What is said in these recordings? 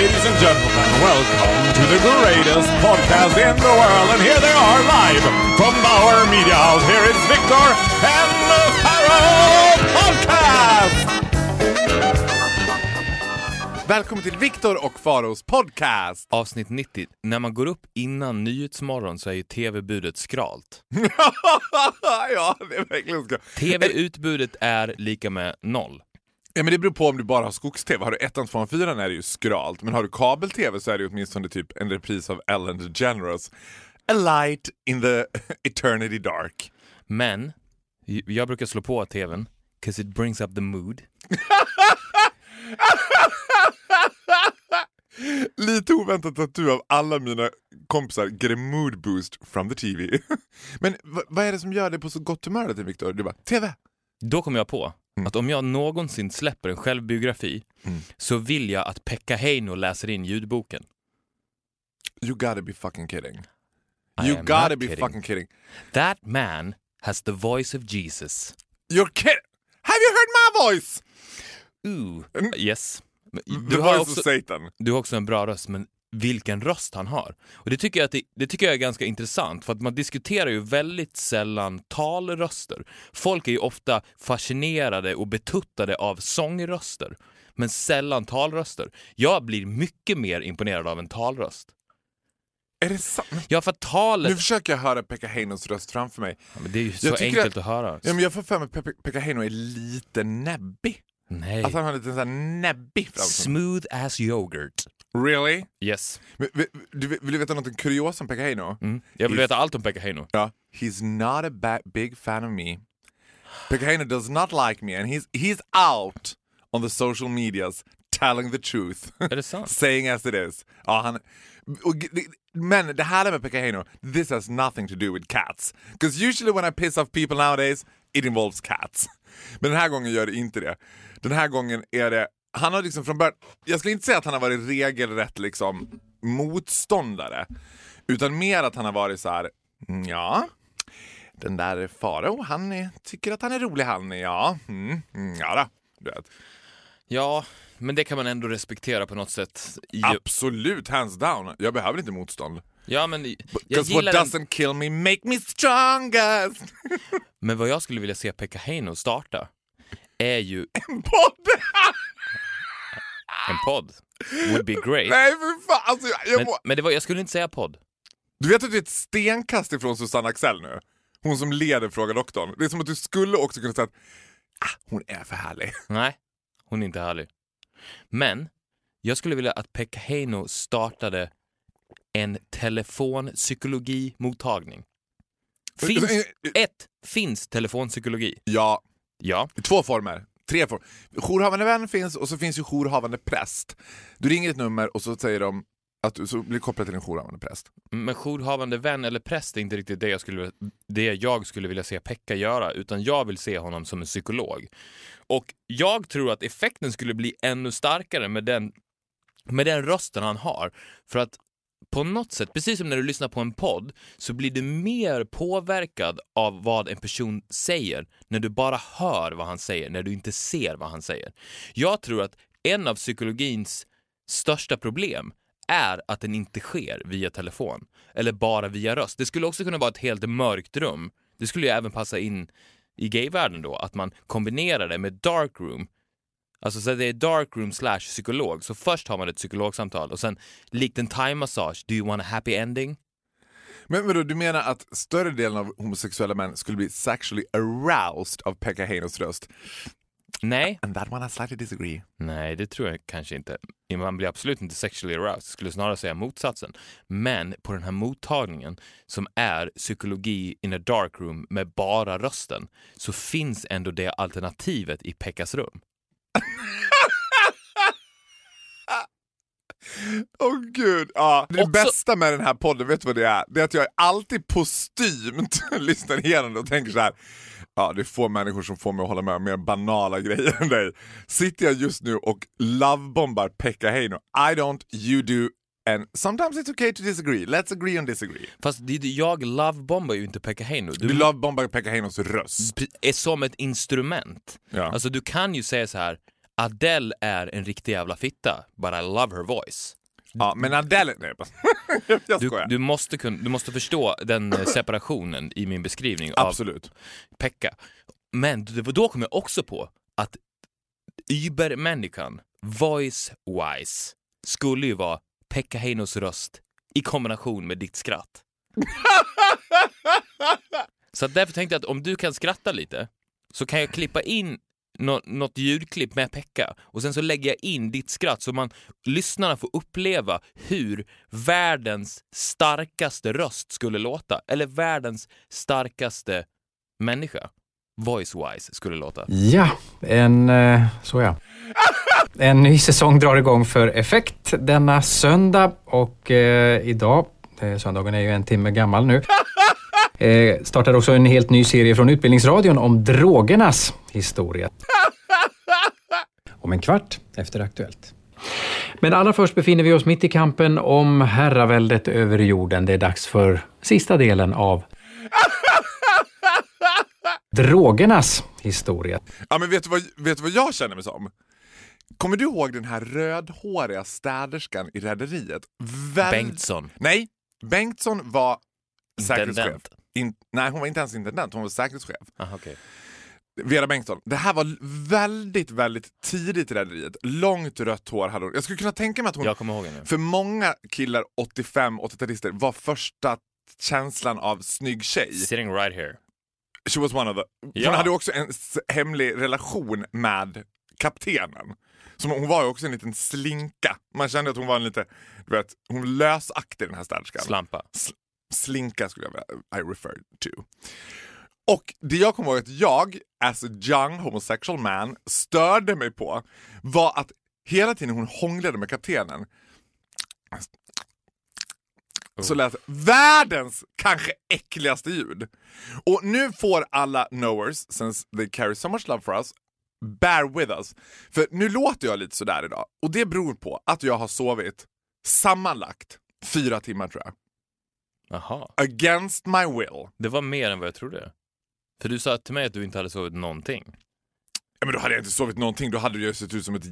Ladies and gentlemen, welcome to the greatest podcast in the world. And here they are live from Bauer Media House. Here is Victor and the Pharaoh Podcast! Välkommen till Viktor och Faros podcast! Avsnitt 90. När man går upp innan Nyhetsmorgon så är ju tv-budet skralt. ja, det är verkligen ska. TV-utbudet är lika med noll. Ja, men det beror på om du bara har skogs-tv. Har du ettan, tvåan, fyran är det ju skralt. Men har du kabel-tv så är det åtminstone typ en repris av Ellen DeGeneres. A light in the eternity dark. Men jag brukar slå på tvn, 'cause it brings up the mood. Lite oväntat att du av alla mina kompisar get a mood boost from the TV. Men vad är det som gör dig på så gott humör Viktor? Du bara, TV! Då kom jag på att om jag någonsin släpper en självbiografi så vill jag att Pekka Heino läser in ljudboken. You gotta be fucking kidding. I You gotta be kidding. fucking kidding. That man has the voice of Jesus. You're kidding! Have you heard my voice? Ooh, yes. Men The Du har, voice också, of Satan. du har också en bra röst, men vilken röst han har. Och det tycker jag, att det, det tycker jag är ganska intressant, för att man diskuterar ju väldigt sällan talröster. Folk är ju ofta fascinerade och betuttade av sångröster, men sällan talröster. Jag blir mycket mer imponerad av en talröst. Är det sant? Ja, för talet... Nu försöker jag höra Pekka Heinos röst framför mig. Ja, men det är ju så Jag enkelt att, höra. Ja, men jag får för mig att Pe- Pekka Heino är lite näbbig. Nej. Att han har lite sån här näbbig framför Smooth as yoghurt. Really? Yes. Men, vi- du, vill du veta något kuriosa om Pekka Heino? Mm. Jag vill If- veta allt om Pekka Heino. Ja. He's not a ba- big fan of me. Pekka Heino does not like me and he's, he's out on the social medias telling the truth. Är det sant? Saying as it is. Ja, han, och, men det här med Pekka Heino, this has nothing to do with cats. Because usually when I piss off people nowadays, it involves cats. Men den här gången gör det inte det. Den här gången är det, han har liksom från början, jag skulle inte säga att han har varit regelrätt liksom motståndare. Utan mer att han har varit så här, "Mm, ja, den där Farao, han är, tycker att han är rolig han, ja, mm, mm, ja då. Du vet. Ja, men det kan man ändå respektera på något sätt. Absolut, hands down. Jag behöver inte motstånd. ja, men Because what gillar den, doesn't kill me make me strongest. Men vad jag skulle vilja se Pekka Heino starta är ju Podd! en podd. Would be great. Nej för fan, alltså, jag, jag Men, må... men det var, jag skulle inte säga podd. Du vet att du är ett stenkast ifrån Susanne Axel nu? Hon som leder Fråga Doktorn. Det är som att du skulle också kunna säga att ah, hon är för härlig. Nej, hon är inte härlig. Men jag skulle vilja att Pekka Heino startade en telefonpsykologimottagning. Finns, ett, finns telefonpsykologi? Ja, Ja. i två former. Tre former. Jourhavande vän finns och så finns ju jourhavande präst. Du ringer ett nummer och så säger de att du så blir kopplad till en jourhavande präst. Men jourhavande vän eller präst är inte riktigt det jag skulle, det jag skulle vilja se Pekka göra, utan jag vill se honom som en psykolog. Och jag tror att effekten skulle bli ännu starkare med den, med den rösten han har. För att på något sätt, precis som när du lyssnar på en podd, så blir du mer påverkad av vad en person säger när du bara hör vad han säger, när du inte ser vad han säger. Jag tror att en av psykologins största problem är att den inte sker via telefon eller bara via röst. Det skulle också kunna vara ett helt mörkt rum. Det skulle ju även passa in i gayvärlden då, att man kombinerar det med dark room. Alltså så det är dark room slash psykolog. Så först har man ett psykologsamtal och sen likt en thai-massage, do you want a happy ending? Men vadå, du menar att större delen av homosexuella män skulle bli sexually aroused av Pekka Heinos röst? Nej, And that one I slightly disagree. nej det tror jag kanske inte. Man blir absolut inte sexually aroused, jag skulle snarare säga motsatsen. Men på den här mottagningen som är psykologi in a dark room med bara rösten så finns ändå det alternativet i Pekkas rum. Åh gud. Ja. Det Också- bästa med den här podden, vet du vad det är? Det är att jag alltid postumt lyssnar igenom det och tänker så här. Ja, det är få människor som får mig att hålla med om mer banala grejer än dig. Sitter jag just nu och lovebombar Pekka Heino. I don't, you do, and sometimes it's okay to disagree. Let's agree on disagree. Fast det, jag lovebombar ju inte Pekka Heino. Du lovebombar Pekka Heinos röst. är som ett instrument. Ja. Alltså du kan ju säga så här. Adele är en riktig jävla fitta, but I love her voice. Ja, men Adele... Nej, jag Du, du, måste kun, du måste förstå den eh, separationen i min beskrivning av Absolut. Pekka. Men då kom jag också på att übermänniskan, voice-wise, skulle ju vara Pekka Heinos röst i kombination med ditt skratt. Så därför tänkte jag att om du kan skratta lite så kan jag klippa in nå- något ljudklipp med Pekka och sen så lägger jag in ditt skratt så man lyssnarna får uppleva hur världens starkaste röst skulle låta. Eller världens starkaste människa, voice-wise, skulle låta. Ja, en... eh, Så ja. En ny säsong drar igång för Effekt denna söndag och eh, idag, eh, söndagen är ju en timme gammal nu, eh, startar också en helt ny serie från Utbildningsradion om drogernas historia. Om en kvart efter Aktuellt. Men allra först befinner vi oss mitt i kampen om herraväldet över jorden. Det är dags för sista delen av drogernas historia. Ja, men vet du, vad, vet du vad jag känner mig som? Kommer du ihåg den här rödhåriga städerskan i Rederiet? Väl- Bengtsson. Nej, Bengtsson var säkerhetschef. In, nej, hon var inte ens intendent, hon var säkerhetschef. Aha, okej. Vera Bengtsson. Det här var väldigt, väldigt tidigt i Rederiet. Långt rött hår hade hon. Jag skulle kunna tänka mig att hon, Jag kommer ihåg henne. för många killar 85 80-talister var första känslan av snygg tjej. Sitting right here. She was one of the... Ja. Hon hade också en hemlig relation med kaptenen. Som hon var ju också en liten slinka. Man kände att hon var en lite, du vet, hon lösaktig den här städerskan. Slampa. Slinka skulle jag vilja, I refer to. Och det jag kommer ihåg att jag, as a young homosexual man, störde mig på var att hela tiden hon hånglade med kaptenen så lät världens kanske äckligaste ljud. Och nu får alla knowers, since they carry so much love for us, bear with us. För nu låter jag lite sådär idag och det beror på att jag har sovit sammanlagt fyra timmar tror jag. Jaha. Against my will. Det var mer än vad jag trodde. För du sa till mig att du inte hade sovit någonting. Ja, men då hade jag inte sovit någonting, då hade ju sett ut som ett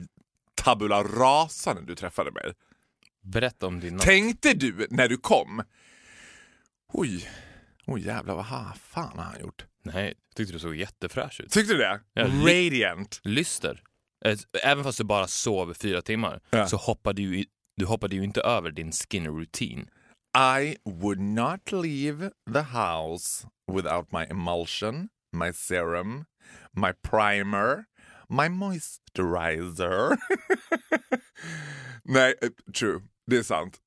tabula rasa när du träffade mig. Berätta om din natt. Tänkte du när du kom, oj, oj jävlar vad ha, fan har han gjort? Nej, jag tyckte du såg jättefräsch ut. Tyckte du det? Ja, Radiant. Lyster. Eh, Även fast du bara sov fyra timmar Ja. så hoppade du, i- du hoppade ju inte över din skin routine. I would not leave the house without my emulsion, my serum, my primer, my moisturizer. Nej, eh, true. Det är sant.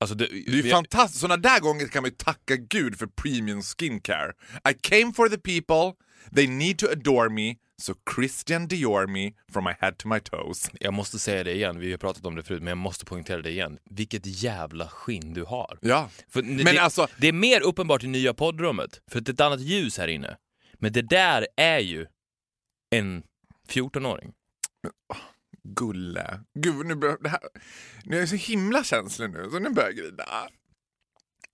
Alltså det, Det är ju fantastiskt. Såna där gånger kan man ju tacka gud för premium skincare. I came for the people, they need to adore me, so Christian Dior me from my head to my toes. Jag måste säga det igen, vi har pratat om det förut, men jag måste poängtera det igen. Vilket jävla skinn du har. Ja. För Men det, alltså- det är mer uppenbart i nya poddrummet, för det är ett annat ljus här inne. Men det där är ju en 14-åring. Gulle. Gud, nu börjar det här... Nu är jag så himla känslig nu, så nu börjar jag grina.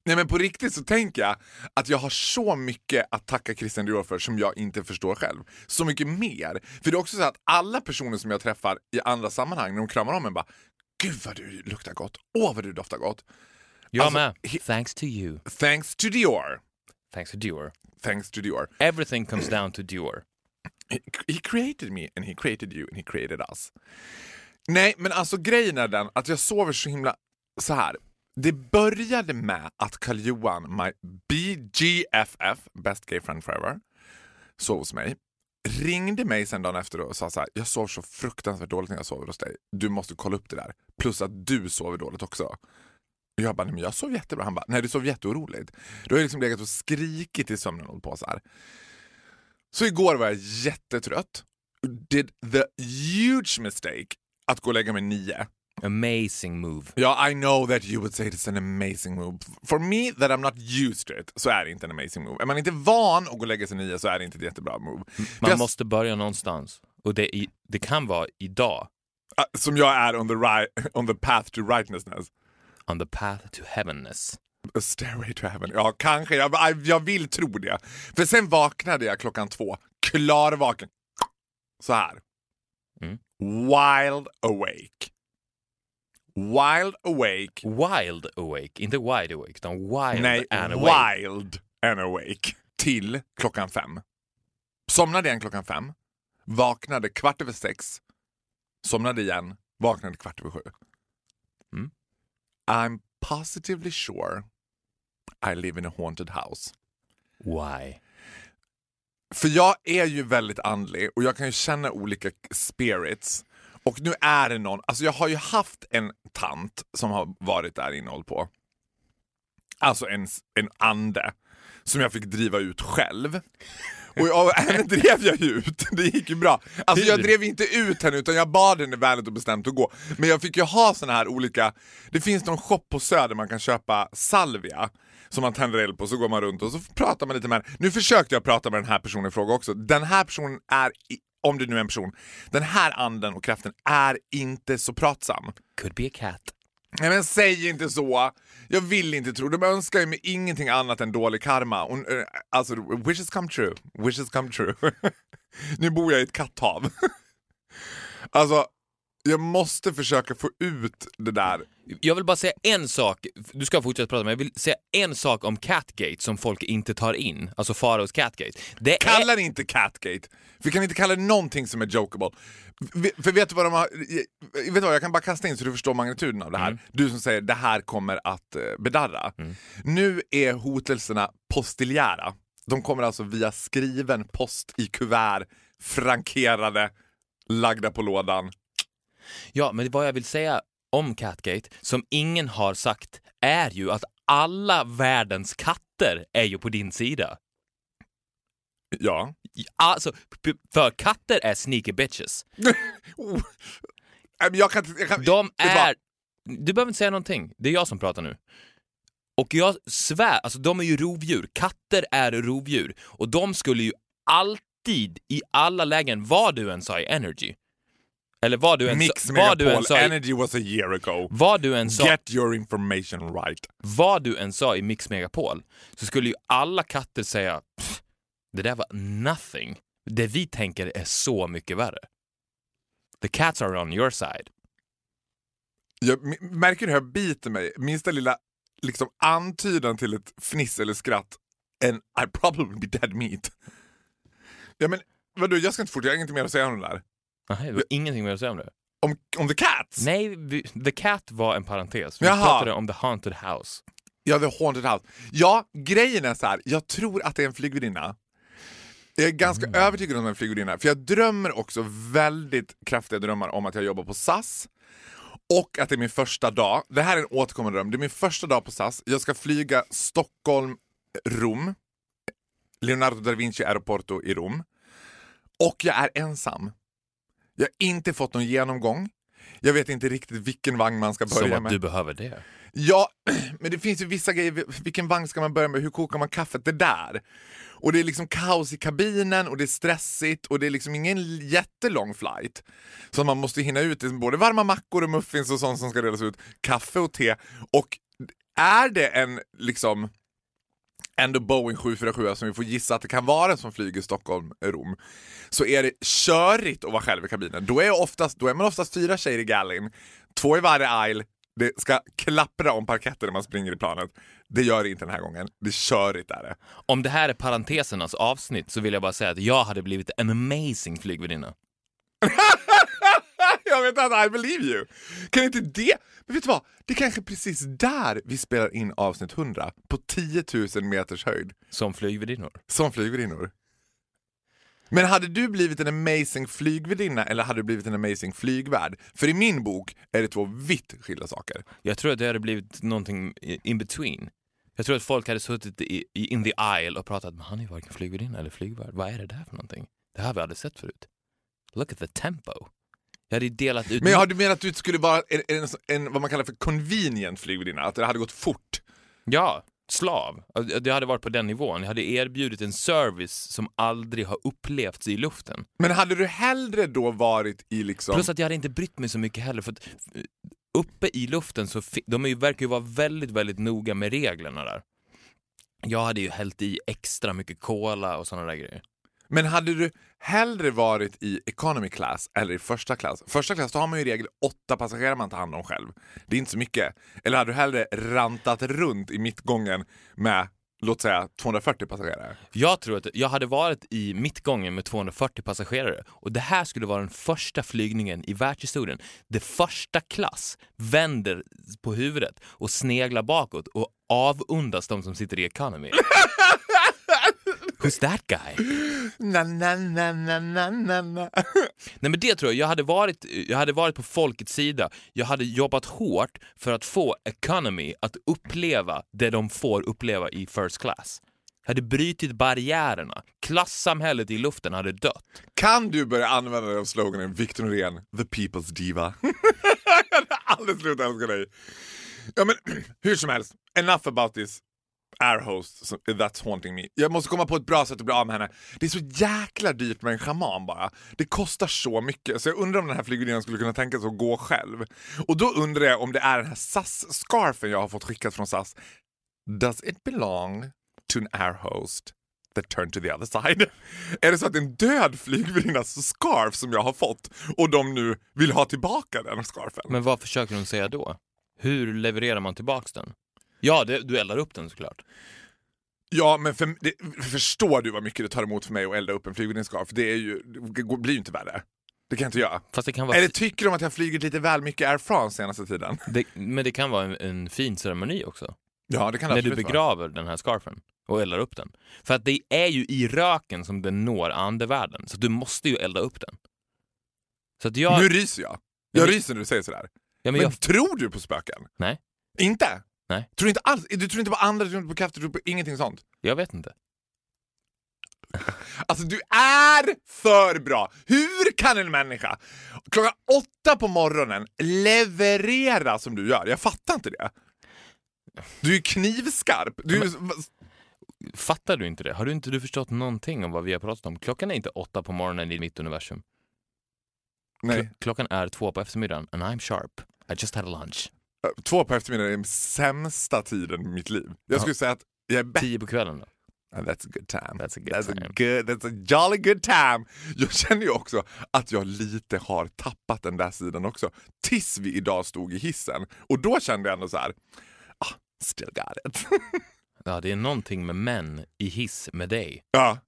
Nej men på riktigt så tänker jag att jag har så mycket att tacka Christian Dior för som jag inte förstår själv. Så mycket mer. För det är också så att alla personer som jag träffar i andra sammanhang, när de kramar om mig bara Gud vad du luktar gott, åh vad du doftar gott. Jag Alltså, med. Thanks to you. Thanks to Dior. Thanks to Dior. Thanks to Dior. Everything comes down to Dior. He, created me and he created you and he created us. Nej, men alltså grejen är den att jag sover så himla så här. Det började med att Karl-Johan, my BGFF, best gay friend forever, sov hos mig. Ringde mig sen dagen efter och sa så här, jag sov så fruktansvärt dåligt när jag sover hos dig. Du måste kolla upp det där. Plus att du sover dåligt också. Jag bara, nej men jag sov jättebra. Han bara, nej du sov jätteoroligt. Du har liksom legat och skrikit i sömnen och på så här. Så igår var jag jättetrött. Did the huge mistake att gå och lägga mig nio. Amazing move. Ja, I know that you would say it's an amazing move. For me, that I'm not used to it, så är det inte en amazing move. Är man inte van att gå och lägga sig nio så är det inte ett jättebra move. Man jag- måste börja någonstans. Och det, i, det kan vara idag. Ah, Som jag är on the, right, on the path to rightnessness. On the path to heavenness. A stairway to heaven. Ja, kanske. Jag, jag vill tro det. För sen vaknade jag klockan två, klarvaken. Så här. Mm. Wild awake. Wild awake. Wild awake, inte wide awake, utan wild Nej, and awake. wild and awake. Till klockan fem. Somnade igen klockan fem. Vaknade kvart över sex. Somnade igen. Vaknade kvart över sju. Mm. I'm positively sure I live in a haunted house. Why? För jag är ju väldigt andlig och jag kan ju känna olika spirits. Och nu är det någon, alltså jag har ju haft en tant som har varit där inne och hållit på. Alltså en, en ande som jag fick driva ut själv. Och jag, henne drev jag ju ut, det gick ju bra. Alltså jag drev inte ut henne utan jag bad henne vänligt och bestämt att gå. Men jag fick ju ha såna här olika, det finns någon shop på Söder man kan köpa salvia som man tänder eld på, så går man runt och så pratar man lite med henne. Nu försökte jag prata med den här personen i fråga också. Den här personen är, i- om det nu är en person, den här anden och kraften är inte så pratsam. Could be a cat. Nej men säg inte så! Jag vill inte tro. De önskar ju mig ingenting annat än dålig karma. Och, eh, alltså, wishes come true. Wishes come true. nu bor jag i ett katthav. alltså, jag måste försöka få ut det där. Jag vill bara säga en sak, du ska fortsätta prata, men jag vill säga en sak om Catgate som folk inte tar in. Alltså Faraos Catgate. Det är... Kalla det inte Catgate. Vi kan inte kalla det någonting som är jokeable. För vet du vad de har... Vet du vad, jag kan bara kasta in så du förstår magnituden av det här. Du som säger det här kommer att eh, bedarra. Nu är hotelserna postiljära. De kommer alltså via skriven post i kuvert, frankerade, lagda på lådan. Ja, men vad jag vill säga om Catgate, som ingen har sagt, är ju att alla världens katter är ju på din sida. Ja. Alltså, för katter är sneaky bitches. Oh. Jag kan, jag kan, De är... Du behöver inte säga någonting, det är jag som pratar nu. Och jag svär, alltså de är ju rovdjur. Katter är rovdjur. Och de skulle ju alltid, i alla lägen, vad du än sa i Energy, eller vad du än, Mix sa, vad du än sa Energy was a year ago. vad du än sa, Get your information right. vad du än sa i Mix Megapol, så skulle ju alla katter säga "Pff, det där var nothing. Det vi tänker är så mycket värre. The cats are on your side. Jag märker hur jag biter mig. Minsta lilla liksom, antydan till ett fniss eller skratt. And I probably be dead meat. Ja, men, vadå, jag ska inte fortsätta, jag har inget mer att säga om det där. Aha, du har ingenting mer att säga om det? Om, om the cats? Nej, vi, The Cat var en parentes. Vi Jaha. pratade om The Haunted House. Ja, the haunted house. Ja, grejen är så här. jag tror att det är en flygvärdinna. Jag är ganska övertygad om det en flygvärdinna, för jag drömmer också väldigt kraftiga drömmar om att jag jobbar på SAS. Och att det är min första dag, det här är en återkommande dröm, det är min första dag på SAS. Jag ska flyga Stockholm-Rom, Leonardo da Vinci Aeroporto i Rom. Och jag är ensam. Jag har inte fått någon genomgång. Jag vet inte riktigt vilken vagn man ska börja Som att med. du behöver det. Ja, men det finns ju vissa grejer. Vilken vagn ska man börja med? Hur kokar man kaffet? Det där. Och det är liksom kaos i kabinen och det är stressigt och det är liksom ingen jättelång flight. Så man måste hinna ut både varma mackor och muffins och sånt som ska delas ut. Kaffe och te. Och är det en liksom ändå Boeing 747 som vi får gissa att det kan vara som flyger Stockholm-Rom så är det körigt att vara själv i kabinen. Då är, oftast, då är man oftast fyra tjejer i gallin, två i varje aisle, det ska klappra om parketten när man springer i planet. Det gör det inte den här gången. Det är körigt är det. Om det här är parentesernas avsnitt så vill jag bara säga att jag hade blivit en amazing flygvärdinna. jag vet att I believe you! Kan inte det... Men vet du vad? Det är kanske precis där vi spelar in avsnitt 100, på 10 000 meters höjd, Som flygvärdinnor. som flygvärdinnor. Men hade du blivit en amazing flygvärdinna eller hade du blivit en amazing flygvärd? För i min bok är det två vitt skilda saker. Jag tror att det hade blivit någonting in between. Jag tror att folk hade suttit i, i in the aisle och pratat men han är ju varken flygvärdinna eller flygvärd. Vad är det där för någonting? Det här har vi aldrig sett förut. Look at the tempo. Jag hade delat ut... Men har du menat att du skulle vara en, en, en, vad man kallar för convenient flygvärdinna? Att det hade gått fort? Ja, slav. Det hade varit på den nivån. Jag hade erbjudit en service som aldrig har upplevts i luften. Men hade du hellre då varit i liksom... Plus att jag hade inte brytt mig så mycket heller. För att eh, uppe i luften så de är ju, verkar ju vara väldigt, väldigt noga med reglerna där. Jag hade ju hällt i extra mycket cola och sådana där grejer. Men hade du hellre varit i economy class eller i första klass? Första klass då har man ju i regel åtta passagerare man tar hand om själv. Det är inte så mycket. Eller hade du hellre rantat runt i mittgången med, låt säga, 240 passagerare? Jag tror att jag hade varit i mittgången med 240 passagerare och det här skulle vara den första flygningen i världshistorien. Det första klass vänder på huvudet och sneglar bakåt och avundas de som sitter i economy. Who's that guy? Na, na, na, na, na, na, na. Nej men det tror jag, jag hade, varit, jag hade varit på folkets sida. Jag hade jobbat hårt för att få economy att uppleva det de får uppleva i first class. Jag hade brutit barriärerna. Klassamhället i luften hade dött. Kan du börja använda dig av sloganen Victor Norén, the people's diva? jag hade aldrig slutat älska dig. Ja men hur som helst, enough about this air host so- that's haunting me. Jag måste komma på ett bra sätt att bli av med henne. Det är så jäkla dyrt med en schaman bara. Det kostar så mycket så jag undrar om den här flygvärdinnan skulle kunna tänka sig att gå själv. Och då undrar jag om det är den här SAS-scarfen jag har fått skickat från SAS. Does it belong to an air host that turned to the other side? Är det så att det är en död flygvärdinnas scarf som jag har fått och de nu vill ha tillbaka den scarfen? Men vad försöker hon säga då? Hur levererar man tillbaks den? Ja, det, du eldar upp den såklart. Ja, men för, det, förstår du vad mycket det tar emot för mig att elda upp en flygvärdinnescarf? Det, är ju, det blir ju inte värre. Det kan jag inte göra. Fast det kan vara, Eller tycker de att jag har flugit lite väl mycket Air France senaste tiden? det, men det kan vara en, en fin ceremoni också. Ja, det kan det när du absolut vara. begraver den här scarfen och eldar upp den. För att det är ju i röken som den når andevärlden, så du måste ju elda upp den. Så att jag... Nu ryser jag. Ja, Jag men- ryser när du säger sådär. ja, men Men jag tror du på spöken? Nej. Inte? Nej. Tror du inte alls? Du tror inte på andra, du tror inte på krafter, du tror på ingenting sånt? jag vet inte. Alltså du är för bra! Hur kan en människa klockan åtta på morgonen leverera som du gör? Jag fattar inte det. Du är knivskarp. Du är, Fattar du inte det? Har du inte du förstått någonting om vad vi har pratat om? Klockan är inte åtta på morgonen i mitt universum. nej, Kl- klockan är två på eftermiddagen and I'm sharp. I just had a lunch. Två på eftermiddagen är den sämsta tiden i mitt liv. Jag skulle säga att jag är bättre. Tio på kvällen då? That's a good time. That's a good that's time. A good, that's a jolly good time. Jag känner ju också att jag lite har tappat den där sidan också. Tills vi idag stod i hissen. Och då kände jag ändå så här. Ah, still got it. Ja, det är någonting med män i hiss med dig. ja.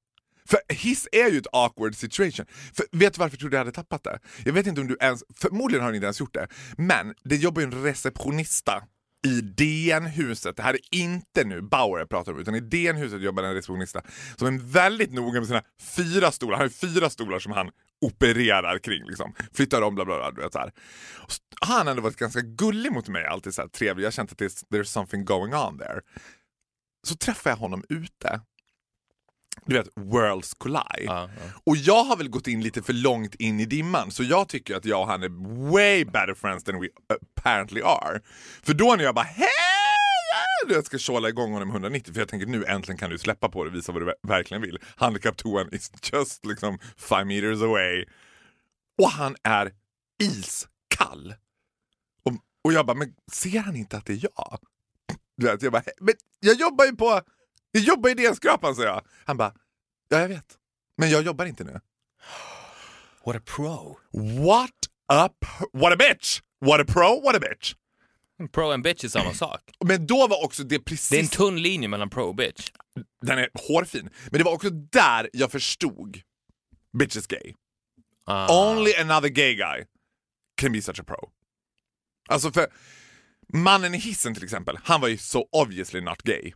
För hiss är ju ett awkward situation. För vet du varför jag trodde jag hade tappat det? Jag vet inte om du ens, förmodligen har du inte ens gjort det. Men det jobbar ju en receptionista i DN-huset. Det här är inte nu Bauer jag pratar om, utan i DN-huset jobbar en receptionista som är väldigt noga med sina fyra stolar. Han har fyra stolar som han opererar kring. Liksom. Flyttar om, bla bla bla. Du vet, så här. Han har ändå varit ganska gullig mot mig, alltid så här trevlig. Jag har känt att there's something going on there. Så träffar jag honom ute. Du vet, worlds collide. Ja, ja. Och jag har väl gått in lite för långt in i dimman så jag tycker att jag och han är way better friends than we apparently are. För då när jag bara hej! Jag ska tjåla igång honom med 190 för jag tänker nu äntligen kan du släppa på det och visa vad du ver- verkligen vill. Handikapptoan is just liksom five meters away. Och han är iskall. Och, och jag bara, men ser han inte att det är jag? Du vet, jag bara, men jag jobbar ju på, jag jobbar i DN-skrapan, sa jag. Han bara, ja jag vet. Men jag jobbar inte nu. What a pro. What a, what a bitch! What a pro, what a bitch! Pro and bitch är samma sak. Men då var också det precis... Det är en tunn linje mellan pro och bitch. Den är hårfin. Men det var också där jag förstod bitch is gay. Ah. Only another gay guy can be such a pro. Alltså för mannen i hissen till exempel, han var ju so obviously not gay.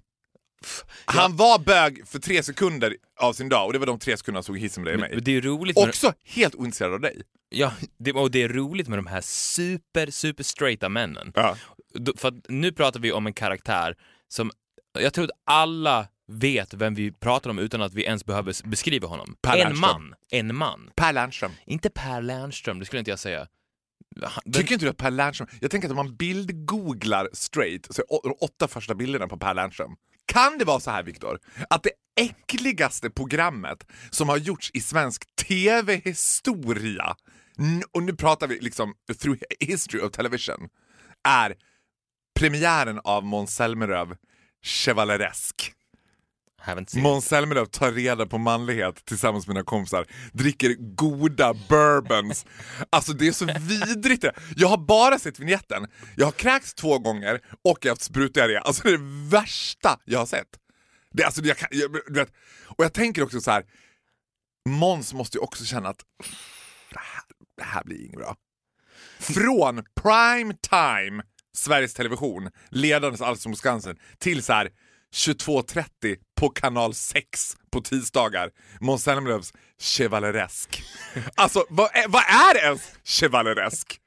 Han var bög för tre sekunder av sin dag och det var de tre sekunderna han såg hissen med dig och mig. det är roligt med, Också helt ointresserad av dig. ja, det, och det är roligt med de här super, super straighta männen. Ja. För att nu pratar vi om en karaktär som jag tror att alla vet vem vi pratar om utan att vi ens behöver beskriva honom. Per en Lernström. man. En man. Per Lernström. Inte Per Lernström, det skulle inte jag säga. Den, Tycker inte du att Per Lernström, jag tänker att om man bildgooglar straight, så är de åtta första bilderna på Per Lernström. Kan det vara så här Viktor, att det äckligaste programmet som har gjorts i svensk TV-historia, och nu pratar vi liksom through history of television, är premiären av Måns Zelmerlöw Chevaleresk. Måns Zelmerlöw tar reda på manlighet tillsammans med mina kompisar, dricker goda bourbons. Alltså det är så vidrigt det. Jag har bara sett vignetten. Jag har kräkts två gånger och jag har haft sprutdiarré. Alltså det är det värsta jag har sett. Det, alltså, jag jag, du vet, och jag tänker också så här. Måns måste ju också känna att det här, det här blir inget bra. Från prime time Sveriges Television, ledandes Allsång på Skansen, till så här 22.30 på kanal 6 på tisdagar. Måns Zelmerlöws Chevaleresk. Alltså vad är, vad är ens Chevaleresk?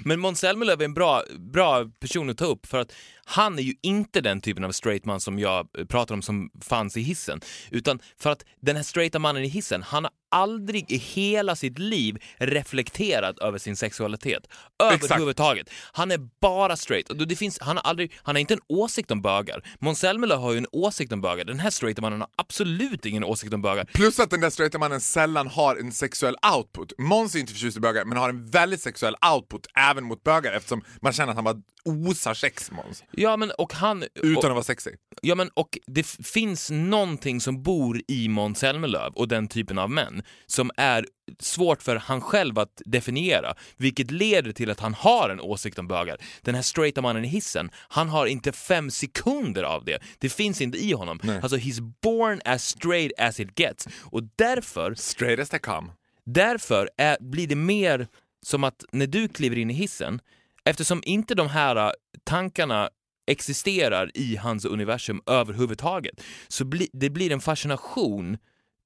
Men Måns Zelmerlöw är en bra, bra person att ta upp för att han är ju inte den typen av straight man som jag pratar om som fanns i hissen. Utan för att den här straighta mannen i hissen, han har aldrig i hela sitt liv reflekterat över sin sexualitet. Överhuvudtaget. Han är bara straight. Och det finns, han, har aldrig, han har inte en åsikt om bögar. Måns Zelmerlöw har ju en åsikt om bögar. Den här straighta mannen har absolut ingen åsikt om bögar. Plus att den där straighta mannen sällan har en sexuell output. Måns är inte förtjust i bögar men har en väldigt sexuell output även mot bögar eftersom man känner att han bara osar sex Måns. Ja, men och han... Utan och, att vara sexig. Ja, men och det finns någonting som bor i Måns Zelmerlöw och den typen av män som är svårt för han själv att definiera, vilket leder till att han har en åsikt om bögar. Den här straighta mannen i hissen, han har inte fem sekunder av det. Det finns inte i honom. Alltså, he's born as straight as it gets. Och därför Straight as they come. Därför är, blir det mer som att när du kliver in i hissen, eftersom inte de här äh, tankarna existerar i hans universum överhuvudtaget, så bli, det blir en fascination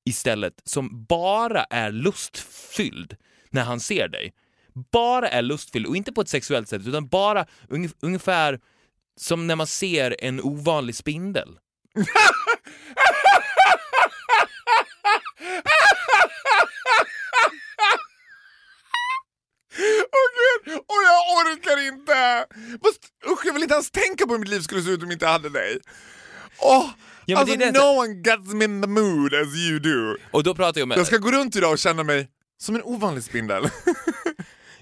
istället som bara är lustfylld när han ser dig. Bara är lustfylld och inte på ett sexuellt sätt utan bara ungefär som när man ser en ovanlig spindel. Åh gud, oh, jag orkar inte! Fast, usch, jag vill inte ens tänka på hur mitt liv skulle se ut om jag inte hade dig. Åh, men alltså det det- no one gets me in the mood as you do. Och då pratar jag om... Jag ska gå runt idag och känna mig som en ovanlig spindel.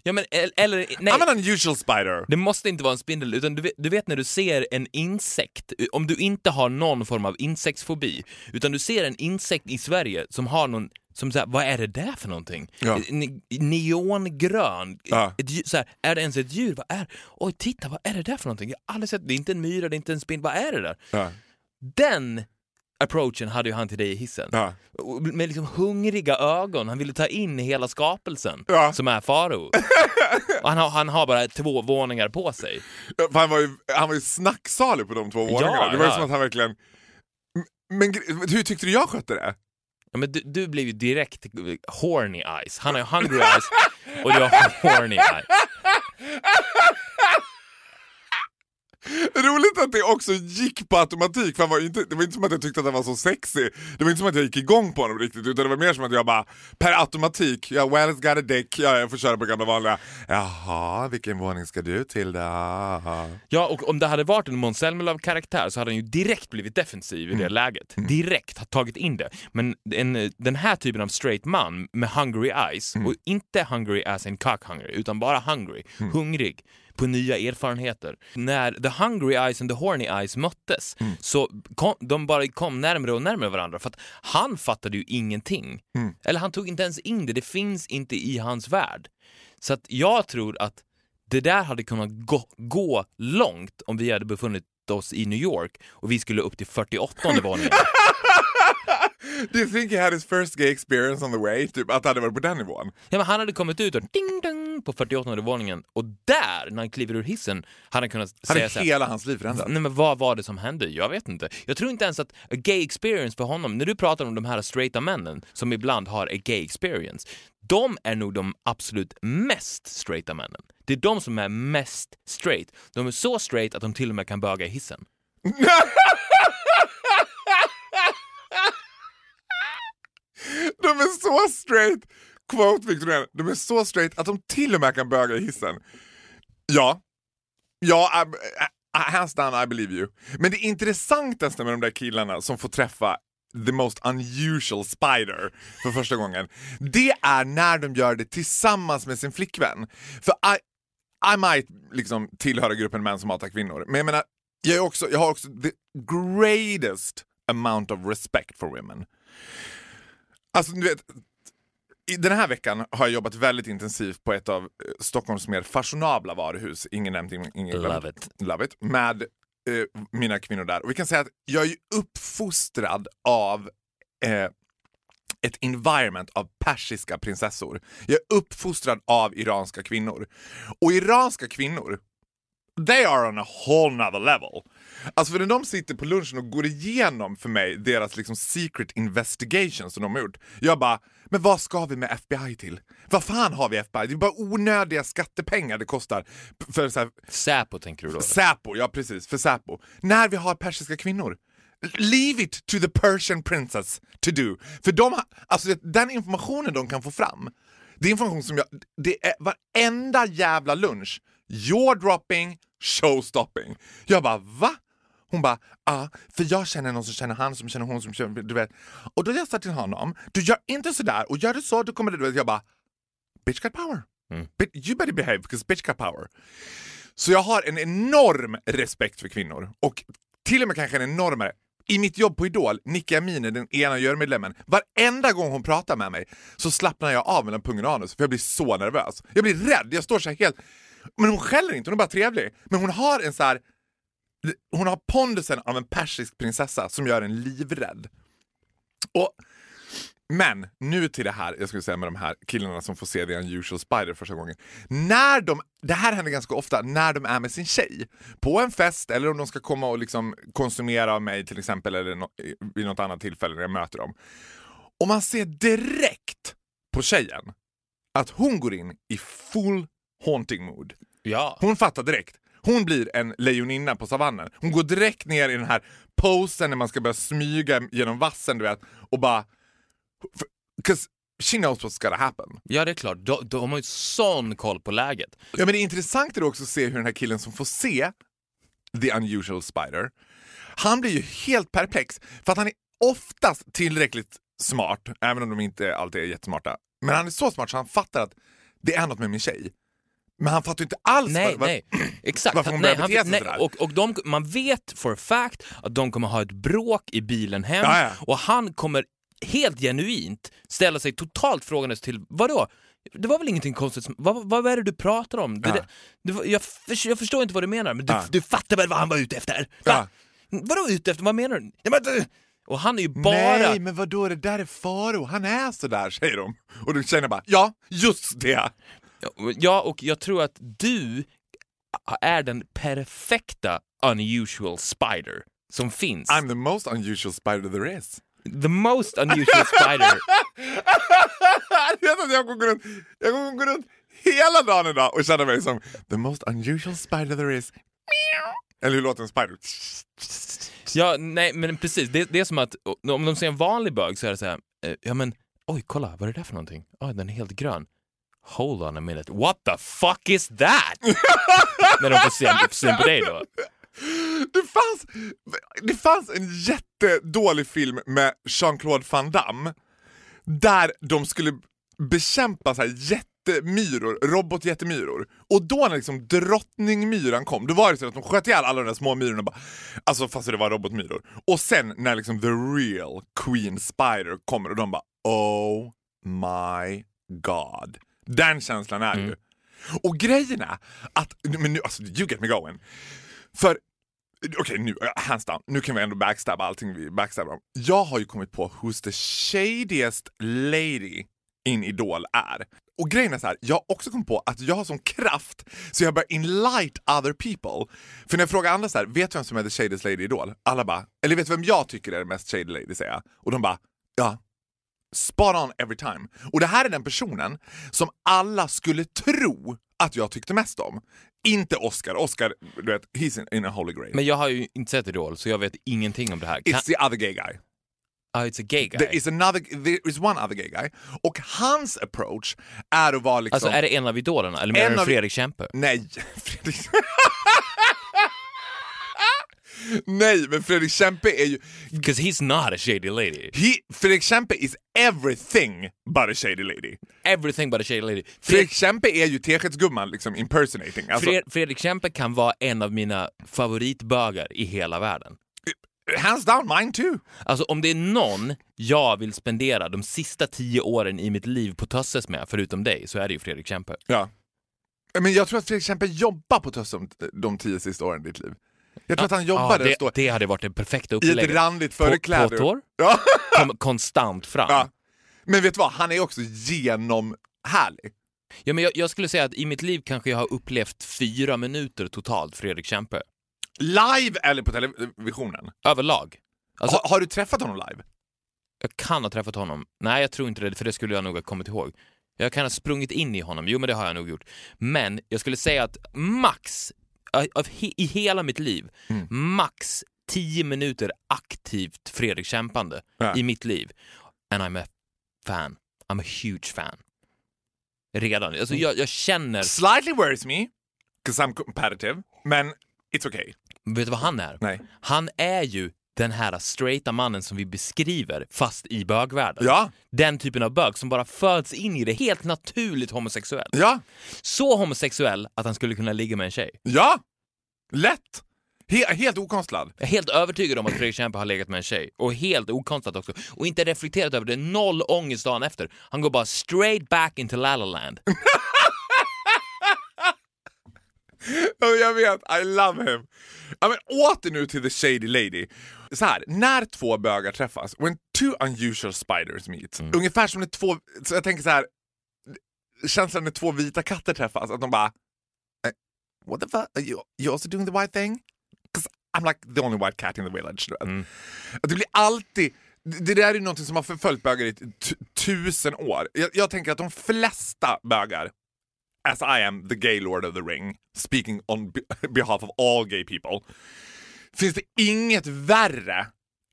Ja, men, el- eller, nej. I'm an unusual spider. Det måste inte vara en spindel, utan du vet, du vet när du ser en insekt, om du inte har någon form av insektsfobi, utan du ser en insekt i Sverige som har någon som säger, vad är det där för någonting? Ja. Ne- neongrön. Ja. Ett, så här, är det ens ett djur? Vad är, oj, titta, vad är det där för någonting? Jag har aldrig sett, det är inte en myra, det är inte en spindel, vad är det där? Ja. Den approachen hade ju han till dig i hissen. Ja. Med liksom hungriga ögon, han ville ta in hela skapelsen Ja. som är Faro. Han, har, han har bara två våningar på sig. För han, var ju, han var ju snacksalig på de två våningarna. Det var ju ja. som att han verkligen... Men hur tyckte du jag skötte det? Ja, men du, du blev ju direkt horny eyes. Han har ju hungry eyes och du har horny eyes. Roligt att det också gick på automatik, för var inte, det var inte som att jag tyckte att han var så sexig. Det var inte som att jag gick igång på honom riktigt, utan det var mer som att jag bara per automatik, ja well it's got a dick, ja jag får köra på gamla vanliga. Jaha, vilken våning ska du till då? Ja, och om det hade varit en Måns Zelmerlöw-karaktär så hade han ju direkt blivit defensiv i det läget. Direkt ha tagit in det. Men en, den här typen av straight man med hungry eyes, och inte hungry as in cock hungry, utan bara hungry, hungrig på nya erfarenheter. När the hungry eyes and the horny eyes möttes så kom, de bara kom närmare och närmare varandra för att han fattade ju ingenting. Eller han tog inte ens in det, det finns inte i hans värld. Så att jag tror att det där hade kunnat gå, gå långt om vi hade befunnit oss i New York och vi skulle upp till 48 våningen. Do you think he had his first gay experience on the way? Typ att det hade varit på den nivån? Ja, men han hade kommit ut och ding dong på 48 våningen och där, när han kliver ur hissen, hade han kunnat Hade säga så här, hela hans liv förändrats? Nej men vad var det som hände? Jag vet inte. Jag tror inte ens att a gay experience för honom, när du pratar om de här straighta männen som ibland har a gay experience, de är nog de absolut mest straighta männen. Det är de som är mest straight. De är så straight att de till och med kan böga i hissen. De är så straight! Quote Victor de är så straight att de till och med kan böga i hissen. Ja, ja, I, I, hands down I believe you. Men det intressantaste med de där killarna som får träffa the most unusual spider för första gången, det är när de gör det tillsammans med sin flickvän. För I, I might liksom tillhöra gruppen män som hatar kvinnor, men jag menar, jag, är också, jag har också the greatest amount of respect for women. Alltså, du vet, den här veckan har jag jobbat väldigt intensivt på ett av eh, Stockholms mer fashionabla varuhus, ingen nämnt, ingen. Love it. Love it. Med eh, mina kvinnor där. Och vi kan säga att jag är uppfostrad av eh, ett environment av persiska prinsessor. Jag är uppfostrad av iranska kvinnor. Och iranska kvinnor, they are on a whole nother level. Alltså för när de sitter på lunchen och går igenom för mig deras liksom secret investigation som de har gjort. Jag bara, men vad ska vi med FBI till? Vad fan har vi FBI? Det är bara onödiga skattepengar det kostar. För så här, Säpo tänker du då? Säpo, ja precis, för Säpo. När vi har persiska kvinnor. Leave it to the Persian princess to do. För de, har- alltså den informationen de kan få fram, det är information som jag, det är varenda jävla lunch, jaw dropping, showstopping. Jag bara va? Hon bara, ja, för jag känner någon som känner han som känner hon som känner, du vet. Och då jag sa till honom, du gör inte sådär och gör du så då kommer det, du vet. Jag bara, bitch got power. Bit- You better behave because bitch got power. Så jag har en enorm respekt för kvinnor och till och med kanske en enormare i mitt jobb på Idol, Nicki Amine, den ena jurymedlemmen, varenda gång hon pratar med mig så slappnar jag av mellan pungen och anus för jag blir så nervös. Jag blir rädd, jag står så här helt... Men hon skäller inte, hon är bara trevlig. Men hon har en så här... Hon har pondusen av en persisk prinsessa som gör en livrädd. Och, men nu till det här, jag skulle säga med de här killarna som får se The Unusual Spider första gången. När de, det här händer ganska ofta när de är med sin tjej. På en fest eller om de ska komma och liksom konsumera av mig till exempel eller nå- vid något annat tillfälle när jag möter dem. Och man ser direkt på tjejen att hon går in i full haunting mood. Ja. Hon fattar direkt. Hon blir en lejoninna på savannen. Hon går direkt ner i den här posen när man ska börja smyga genom vassen du vet och bara... Because she knows what's gonna happen. ja, det är klart. De, de har ju sån koll på läget. Ja, men det är intressant är också att se hur den här killen som får se The Unusual Spider, han blir ju helt perplex för att han är oftast tillräckligt smart, även om de inte alltid är jättesmarta. Men han är så smart så han fattar att det är något med min tjej. Men han fattar ju inte alls Nej, vad, nej. Exakt. varför hon börjar bete sig nej, sådär. och, och de, man vet for a fact att de kommer ha ett bråk i bilen hem Ja, ja. och han kommer helt genuint ställa sig totalt frågandes till vadå? Det var väl ingenting konstigt, vad, vad är det du pratar om? Det, Ja. det, det, var- jag, för, jag förstår inte vad du menar, men du, du fattar väl vad han var ute efter? Va? Vadå ute efter? Vad menar du? Ja, men, du- och han är ju bara... Nej, men vadå, det där är Faro, han är sådär säger de. Och du känner bara, ja, just det. Ja, och jag tror att du är den perfekta unusual spider som finns. I'm the most unusual spider there is. The most unusual spider. Jag kommer gå runt, jag kommer gå runt hela dagen idag och känna mig som the most unusual spider there is. Eller hur låter en spider? Ja, nej men precis. Det, det är som att om de ser en vanlig bög så är det så här, eh, ja men oj kolla, vad är det där för någonting? Oj, den är helt grön. Hold on a minute, what the fuck is that? När de får se syn på dig då. Det fanns, det fanns en jättedålig film med Jean-Claude Van Damme där de skulle bekämpa så här jättemyror, robotjättemyror. Och då när liksom drottningmyran kom, då var det så att de sköt ihjäl alla de där små myrorna. Bara, alltså fast det var robotmyror. Och sen när liksom the real Queen Spider kommer och de bara oh my god. Den känslan är det ju. Och grejen är att, men nu, alltså you get me going. För, okej nu, uh, hands down, nu kan vi ändå backstabba allting vi backstabbar om. Jag har ju kommit på who's the shadiest lady in Idol är. Och grejen är så här, jag har också kommit på att jag har sån kraft så jag börjar enlight other people. För när jag frågar andra så här, vet du vem som är the shadiest lady i Idol? Alla bara, eller vet du vem jag tycker är den mest shady lady säger jag. Och de bara, ja, spot on every time. Och det här är den personen som alla skulle tro att jag tyckte mest om. Inte Oscar. Oscar, du vet, he's in, in a holy grail. Men jag har ju inte sett Idol så jag vet ingenting om det här. Kan, It's the other gay guy. Ah, it's a gay guy. There is, another, there is one other gay guy. Och hans approach är att vara liksom... Alltså är det en av idolerna eller menar En du Fredrik Kempe? Nej, Fredrik... Nej, men Fredrik Kempe är ju... Because he's not a shady lady. He, Fredrik Kempe is everything but a shady lady. Everything but a shady lady. Fred, Fredrik Kempe är ju Teskedsgumman liksom impersonating. Alltså, Fred, Fredrik Kempe kan vara en av mina favoritbögar i hela världen. hands down, mine too. Alltså om det är någon jag vill spendera de sista tio åren i mitt liv på Tösses med, förutom dig, så är det ju Fredrik Kempe. Ja. Men jag tror att Fredrik Kempe jobbar på Tössum de tio sista åren i ditt liv. Jag tror att han jobbar Ja, det, det hade varit det perfekta i ett upplägget. randigt förkläde. Påtår, Ja. kom konstant fram. ja. Men vet du vad, han är också genomhärlig. Ja, men jag, jag skulle säga att i mitt liv kanske jag har upplevt fyra minuter totalt Fredrik Kempe. Live eller på televisionen. Överlag. Alltså, har, har du träffat honom live? Jag kan ha träffat honom. Nej, jag tror inte det, för det skulle jag nog ha kommit ihåg. Jag kan ha sprungit in i honom, jo men det har jag nog gjort. Men jag skulle säga att max, av- he, i hela mitt liv, Mm. max 10 minuter aktivt Fredrik kämpande Ja. i mitt liv. And I'm a fan. I'm a huge fan. Redan. Alltså jag, jag känner... Slightly worries me, because I'm competitive, men it's okay. Vet du vad han är? Nej. Han är ju den här straighta mannen som vi beskriver, fast i bögvärlden. Ja, Den typen av bög som bara föds in i det, helt naturligt homosexuell. ja, Så homosexuell att han skulle kunna ligga med en tjej. ja! Lätt! He helt okonstlad. Jag är helt övertygad om att Fredrik Kempe har legat med en tjej. Och helt okonstlat också. Och inte reflekterat över det. Noll ångest dagen efter. Han går bara straight back into La La Land. Ja, Jag vet, I love him. Ja, men åter nu till the shady lady. Så här, när två bögar träffas, when two unusual spiders meet, ungefär som när två, så jag tänker så här, känslan när två vita katter träffas, att de bara eh, What the fuck, are you, you also doing the white thing? 'Cause I'm like the only white cat in the village. vet. Att det blir alltid, det där är något som har förföljt bögar i tusen år. Jag, jag tänker att de flesta bögar as I am the gay lord of the ring, speaking on be- behalf of all gay people, finns det inget värre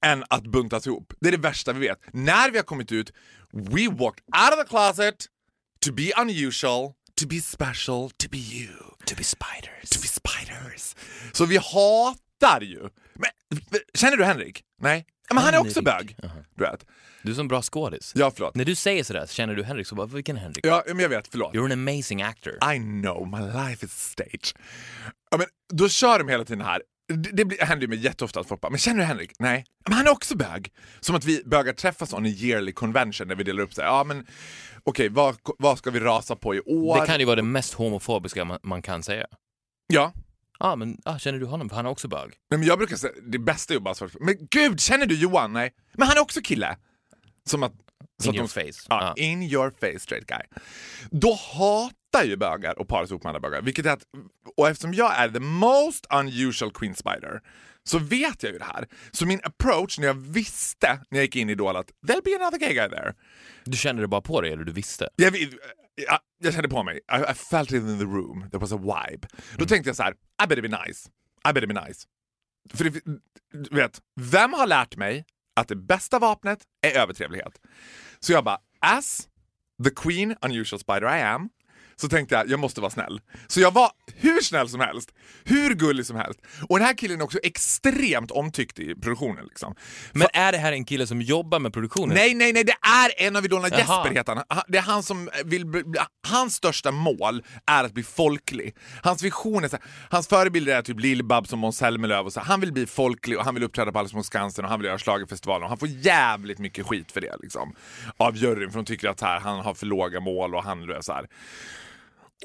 än att buntas ihop. Det är det värsta vi vet. När vi har kommit ut, we walked out of the closet to be unusual, to be special, to be you. To be spiders. To be spiders. Så vi hatar ju. Men, känner du Henrik? Nej? Men han är också bög. Du vet. Du är som bra skådis. Ja, förlåt. När du säger sådär, känner du Henrik så bara, vilken Henrik? Ja, men jag vet. Förlåt. You're an amazing actor. I know, my life is stage. Ja, men då kör de hela tiden här. Det, det blir- händer ju mig jätteofta att folk bara, men känner du Henrik? Nej. Men han är också bög. Som att vi bögar träffas on a yearly convention där vi delar upp sig. Ja men okej, vad, vad ska vi rasa på i år? Det kan ju vara det mest homofobiska man, man kan säga. Ja. Ja, men ah, känner du honom? För han är också bög. Nej, men jag brukar säga, det bästa är ju bara svara Men gud, känner du Johan? Nej. Men han är också kille. Som att... så In att your de- face. Ja, Ja. in your face straight guy. Då hatar ju bögar att paras ihop med andra bögar. Vilket är att, och eftersom jag är the most unusual queen spider så vet jag ju det här. Så min approach när jag visste när jag gick in i Idol att there'll be another gay guy there. Du kände det bara på dig, eller du visste? Jag, jag, jag kände på mig, I, I felt it in the room, there was a vibe. Då tänkte jag så här, I better be nice. I better be nice. För det, du vet, vem har lärt mig att det bästa vapnet är övertrevlighet? Så jag bara, as the queen unusual spider I am, så tänkte jag jag måste vara snäll. Så jag var hur snäll som helst, hur gullig som helst. Och den här killen är också extremt omtyckt i produktionen. Liksom. Men är det här en kille som jobbar med produktionen? Nej, nej, nej, det är en av idolerna. Jesper heter han. Det är han som vill bli, bli- hans största mål är att bli folklig. Hans vision är så här, hans förebilder är typ Lill-Babs och Måns Zelmerlöw och så här. Han vill bli folklig och han vill uppträda på Allsång på Skansen och han vill göra schlagerfestivalen och han får jävligt mycket skit för det liksom. Av juryn för de tycker att här, han har för låga mål och han är så här.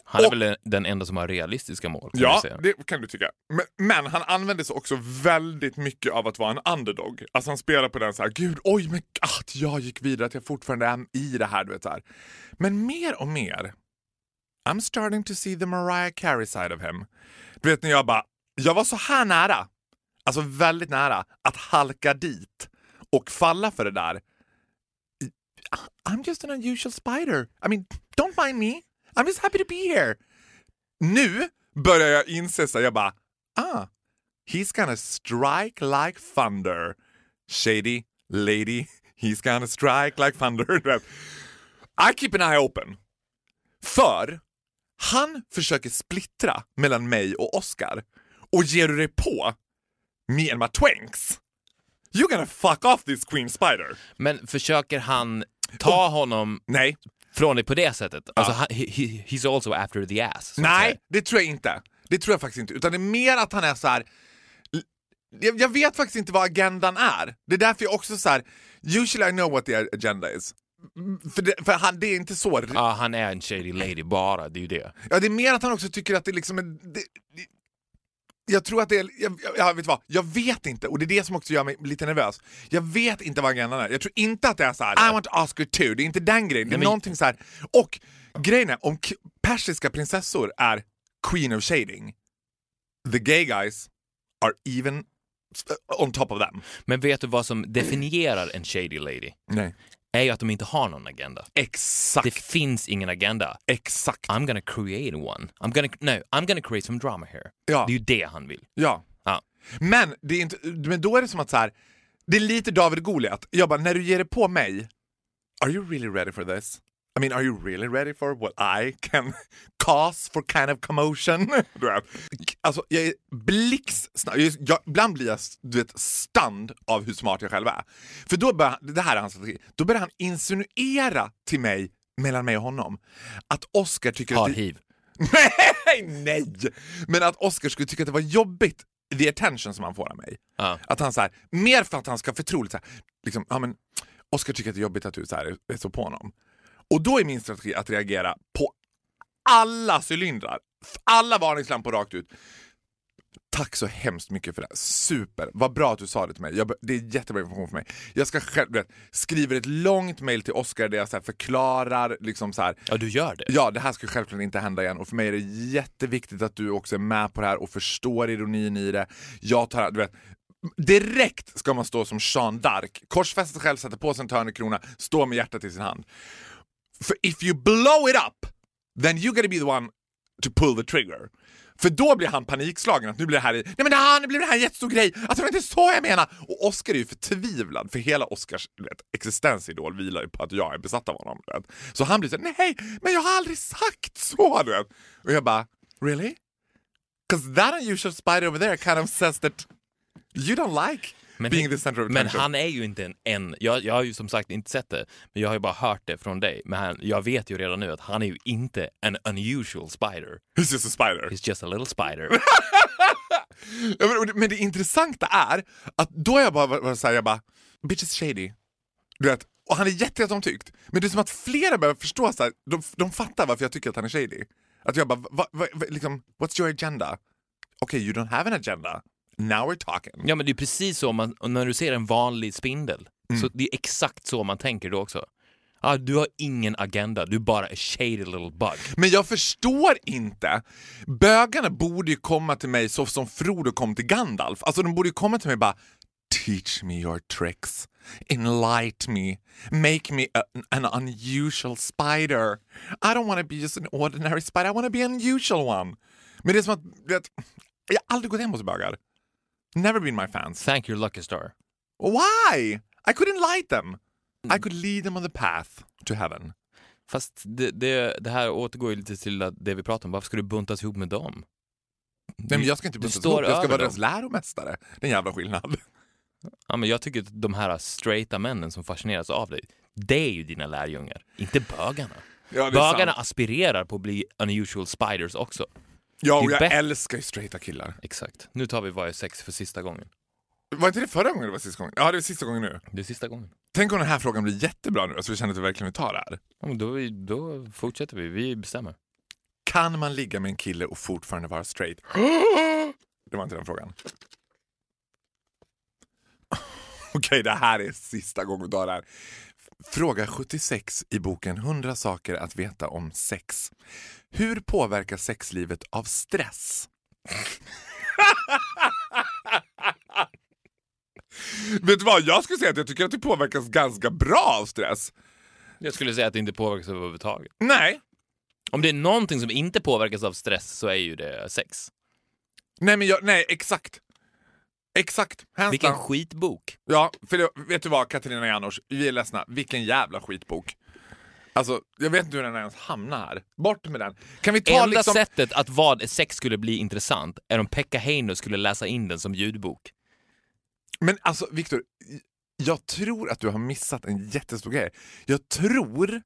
Han är Och- väl den- enda som har realistiska mål? kan Ja, det kan du tycka. Men, men han använder sig också väldigt mycket av att vara en underdog. Alltså han spelar på den så här, gud, oj, men att jag gick vidare, att jag fortfarande är i det här, du vet så här. Men mer och mer, I'm starting to see the Mariah Carey side of him. Du vet när jag bara, jag var så här nära, alltså väldigt nära, att halka dit och falla för det där. I'm just an unusual spider. I mean, don't mind me. I'm just happy to be here. Nu börjar jag inse så jag bara, ah, he's gonna strike like thunder. Shady lady, He's gonna strike like thunder. I keep an eye open. För han försöker splittra mellan mig och Oscar. Och ger du dig på me and my twinks, you're gonna fuck off this queen spider. Men försöker han ta honom Nej, från dig på det sättet? Alltså, han, he, he, he's also after the ass. nej, det tror jag inte. Det tror jag faktiskt inte. Utan det är mer att han är så här. Jag, jag vet faktiskt inte vad agendan är. Det är därför jag också så här. usually I know what the agenda is. För, det, för han, det är inte så. Ja, han är en shady lady bara, det är ju det. Ja, det är mer att han också tycker att det liksom är... Det, det, jag tror att det är... Jag, jag, vet vad, jag vet inte, och det är det som också gör mig lite nervös. Jag vet inte vad agendan är. Jag tror inte att det är så här. I want Oscar too. Det är inte den grejen. Det är Nej, någonting så här. Och grejen är, om persiska prinsessor är queen of shading, the gay guys are even on top of them. Men vet du vad som definierar en shady lady? Nej. Är ju att de inte har någon agenda. Exakt. Det finns ingen agenda. Exakt. I'm gonna create one. I'm gonna, no, I'm gonna create some drama here. Ja. Det är ju det han vill. Ja. Ja. Men, det är inte, men då är det som att så här, det är lite David Goliat. Jag bara, när du ger dig på mig, are you really ready for this? I mean, are you really ready for what I can cause for kind of commotion? Alltså, jag är blixtsnabb. Ibland blir jag du vet, stunned av hur smart jag själv är. För då börjar, det här är hans strategi. Då börjar han insinuera till mig, mellan mig och honom, att Oscar tycker Har att... det- hiv. Nej, nej! Men att Oscar skulle tycka att det var jobbigt, the attention som han får av mig. Ja. Att han så här, mer för att han ska förtroligt så här, liksom, ja men Oscar tycker att det är jobbigt att du så här, är- är så på honom. Och då är min strategi att reagera på alla cylindrar. Alla varningslampor rakt ut. Tack så hemskt mycket för det. här. Super. Vad bra att du sa det till mig. Jag, det är jättebra information för mig. Jag ska själv, vet, skriver ett långt mail till Oscar där jag så förklarar liksom så här, Ja, du gör det. Ja, det här ska självklart inte hända igen och för mig är det jätteviktigt att du också är med på det här och förstår ironin i det. Jag tar, du vet, direkt ska man stå som Jean d'Arc, korsfästa sig själv, sätta på sig en törnekrona, stå med hjärtat i sin hand. För if you blow it up, then you gotta be the one to pull the trigger. För då blir han panikslagen att nu blir det här, nej men det här, nu blir det här en jättestor grej, alltså det var inte så jag menar. Och Oscar är ju förtvivlad för hela Oscars vet, existensidol vilar ju på att jag är besatt av honom. Vet. Så han blir så nej men jag har aldrig sagt så. Vet. Och jag bara, really? 'Cause that unusual spider over there kind of says that you don't like men, being the center of men han är ju inte en, en jag, jag har ju som sagt inte sett det, men jag har ju bara hört det från dig. Men han, jag vet ju redan nu att han är ju inte en unusual spider. He's just a spider. He's just a little spider. Ja, men, det- men det intressanta är att då är jag bara, bara såhär, jag bara, bitch is shady. Du vet, och han är jätte- jätteomtyckt. Men det är som att flera börjar förstå, så här, de, de fattar varför jag tycker att han är shady. Att jag bara, va, va, va, liksom, what's your agenda? Okay, you don't have an agenda. Now we're talking. Ja, men det är precis så man, när du ser en vanlig spindel, Mm. så det är exakt så man tänker då också. Ja, du har ingen agenda, du är bara a shady little bug. Men jag förstår inte. Bögarna borde ju komma till mig så som Frodo kom till Gandalf. Alltså de borde ju komma till mig och bara Teach me your tricks. Enlight me. Make me a, an unusual spider. I don't want to be just an ordinary spider. I want to be an unusual one. Men det är som att, vet, jag har aldrig gått hem hos bögar. Never been my fans. Thank your lucky star. Why? I could enlight them. I could lead them on the path to heaven. Fast det, det, det här återgår ju lite till det vi pratar om, varför ska du buntas ihop med dem? Nej, men jag ska inte buntas ihop, jag ska vara dem. deras läromästare. Det är en jävla skillnad. Ja, men jag tycker att de här straighta männen som fascineras av dig, det är ju dina lärjungar, inte bögarna. Ja, Bögarna sant. aspirerar på att bli unusual spiders också. Ja, det och jag bättre. älskar ju straighta killar. Exakt. Nu tar vi vad är sex för sista gången. Var inte det förra gången det var sista gången? Ja, det är sista gången nu. Det är sista gången. Tänk om den här frågan blir jättebra nu, så vi känner att vi verkligen vill ta det här. Ja, men då, då fortsätter vi, vi bestämmer. Kan man ligga med en kille och fortfarande vara straight? Det var inte den frågan. Okej, det här är sista gången vi tar det här. Fråga 76 i boken 100 saker att veta om sex. Hur påverkas sexlivet av stress? Vet du vad, jag skulle säga att jag tycker att det påverkas ganska bra av stress. Jag skulle säga att det inte påverkas överhuvudtaget. Nej, Om det är någonting som inte påverkas av stress så är ju det sex. nej men jag, nej exakt. Exakt. Hands Vilken down. skitbok. Ja, för det, vet du vad Katarina Janouch, vi är ledsna. Vilken jävla skitbok. Alltså, jag vet inte hur den ens hamnar här. Bort med den. Kan vi ta Enda liksom... sättet att vad sex skulle bli intressant är om Pekka Heino skulle läsa in den som ljudbok. Men alltså Viktor, jag tror att du har missat en jättestor grej. Jag tror, eh,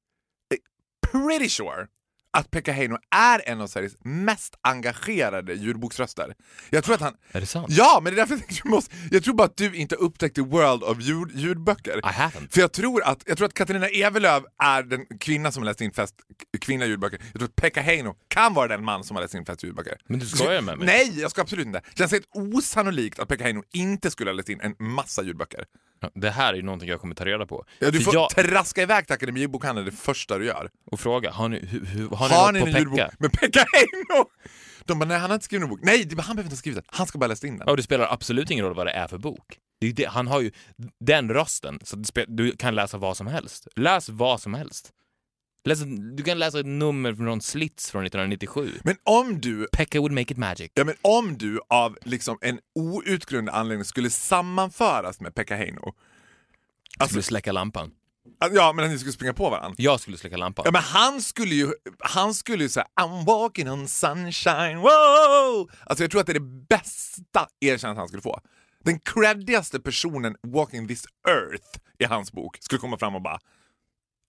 pretty sure, att Pekka Heino är en av Sveriges mest engagerade ljudboksröster. Jag tror att han... Är det sant? Ja, men det är därför jag tänkte måste... Jag tror bara att du inte upptäckte world of ljud, ljudböcker. I haven't. För jag tror att, jag tror att Katarina Evelöv är den kvinna som har läst in flest kvinnliga ljudböcker. Jag tror att Pekka Heino kan vara den man som har läst in flest ljudböcker. Men du skojar med mig? Nej, jag ska absolut inte. Det känns helt osannolikt att Pekka Heino inte skulle ha läst in en massa ljudböcker. Det här är ju någonting jag kommer ta reda på. Ja, du För får jag, traska iväg till Akademibokhandeln det första du gör. och fråga, har ni, hur, hur, har ni Har något ni på en ljudbok Pekka? med Pekka Heino? De bara, nej han har inte skrivit någon bok. Nej, han behöver inte ha skrivit den. Han ska bara läsa in den. Ja, och det spelar absolut ingen roll vad det är för bok. Det han har ju den rösten, så du kan läsa vad som helst. Läs vad som helst. Läs, du kan läsa ett nummer från Slits från 1997. Men om du Pekka would make it magic. Ja, men om du av liksom en outgrundlig anledning skulle sammanföras med Pekka Heino. Alltså, Skulle släcka lampan. ja, men ni skulle springa på varandra. Jag skulle släcka lampan. Ja, men han skulle ju, han skulle ju säga I'm walking on sunshine, wow! Alltså jag tror att det är det bästa erkännandet han skulle få. Den creddigaste personen walking this earth i hans bok skulle komma fram och bara